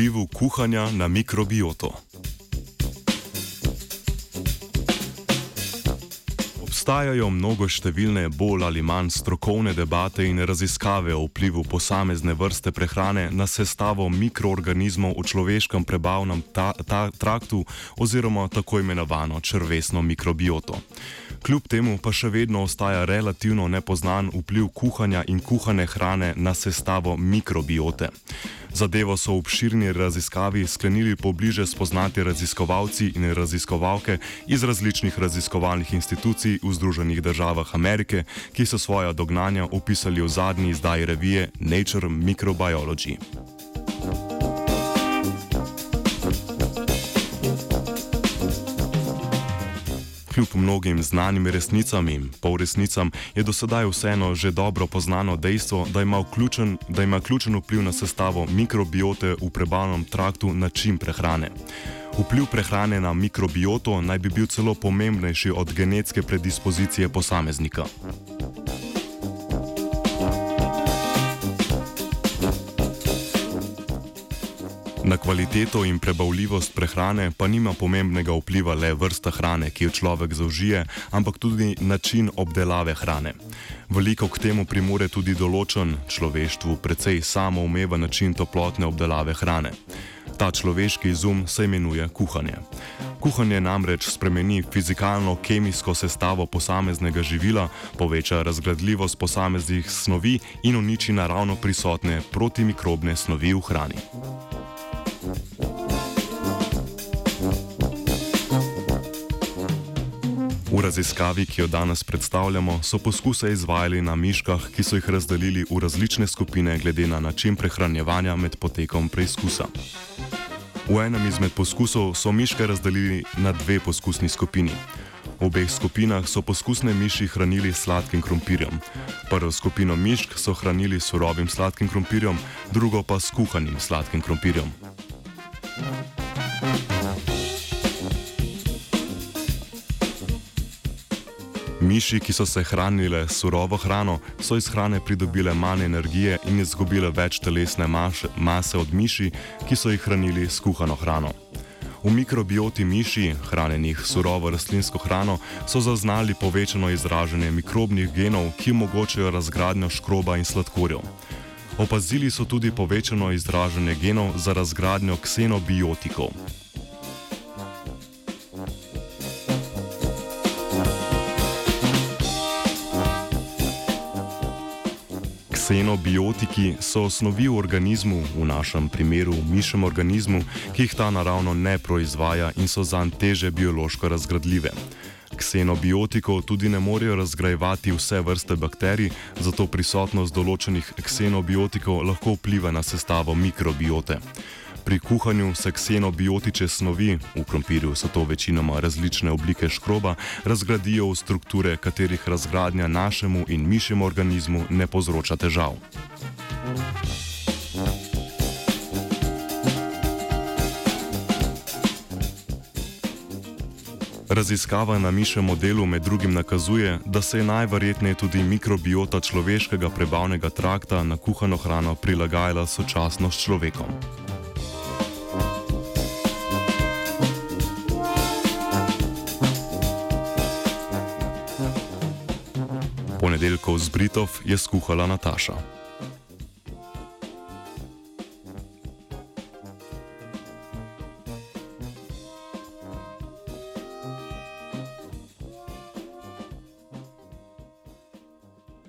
vplivu kuhanja na mikrobioto. Obstajajo mnogo številne bolj ali manj strokovne debate in raziskave o vplivu posamezne vrste prehrane na sestavo mikroorganizmov v človeškem prebavnem ta, ta, traktu oziroma tako imenovano črvesno mikrobioto. Kljub temu pa še vedno ostaja relativno nepoznan vpliv kuhanja in kuhane hrane na sestavo mikrobiote. Zadevo so v obširni raziskavi sklenili pobliže spoznati raziskovalci in raziskovalke iz različnih raziskovalnih institucij v Združenih državah Amerike, ki so svoja dognanja opisali v zadnji izdaji revije Nature Microbiology. Kljub mnogim znanim resnicam in polresnicam je do sedaj vseeno že dobro poznano dejstvo, da ima, vključen, da ima ključen vpliv na sestavo mikrobiote v prebavnem traktu način prehrane. Vpliv prehrane na mikrobioto naj bi bil celo pomembnejši od genetske predispozicije posameznika. Na kvaliteto in prebavljivost prehrane pa nima pomembnega vpliva le vrsta hrane, ki jo človek zaužije, ampak tudi način obdelave hrane. Veliko k temu primore tudi določen človeštvu precej samoumeven način toplotne obdelave hrane. Ta človeški izum se imenuje kuhanje. Kuhanje namreč spremeni fizikalno-kemijsko sestavo posameznega živila, poveča razgradljivost posameznih snovi in uniči naravno prisotne protimikrobne snovi v hrani. V raziskavi, ki jo danes predstavljamo, so poskuse izvajali na miškah, ki so jih razdelili v različne skupine glede na način prehranjevanja med potekom preizkusa. V enem izmed poskusov so miške razdelili na dve poskusni skupini. V obeh skupinah so poskusne miši hranili sladkim krompirjem. Prvo skupino mišk so hranili surovim sladkim krompirjem, drugo pa s kuhanim sladkim krompirjem. Miši, ki so se hranile surovo hrano, so iz hrane pridobile manj energije in izgubile več telesne maše, mase od miši, ki so jih hranili s kuhano hrano. V mikrobioti miši, hranjenih surovo rastlinsko hrano, so zaznali povečano izražanje mikrobnih genov, ki omogočajo razgradnjo škroba in sladkorjev. Opazili so tudi povečano izražanje genov za razgradnjo ksenobiotikov. Ksenobiotiki so osnovi v organizmu, v našem primeru v mišem organizmu, ki jih ta naravno ne proizvaja in so zanj teže biološko razgradljive. Ksenobiotikov tudi ne morejo razgrajevati vse vrste bakterij, zato prisotnost določenih ksenobiotikov lahko vpliva na sestavo mikrobiote. Pri kuhanju se ksenobiotiče snovi, v krompirju so to večinoma različne oblike škroba, razgradijo v strukture, katerih razgradnja našemu in mišjemu organizmu ne povzroča težav. Raziskava na mišem modelu med drugim nakazuje, da se je najverjetneje tudi mikrobiota človeškega prebavnega trakta na kuhano hrano prilagajala sočasno s človekom. Ponedeljkov z Britov je skuhala Nataša.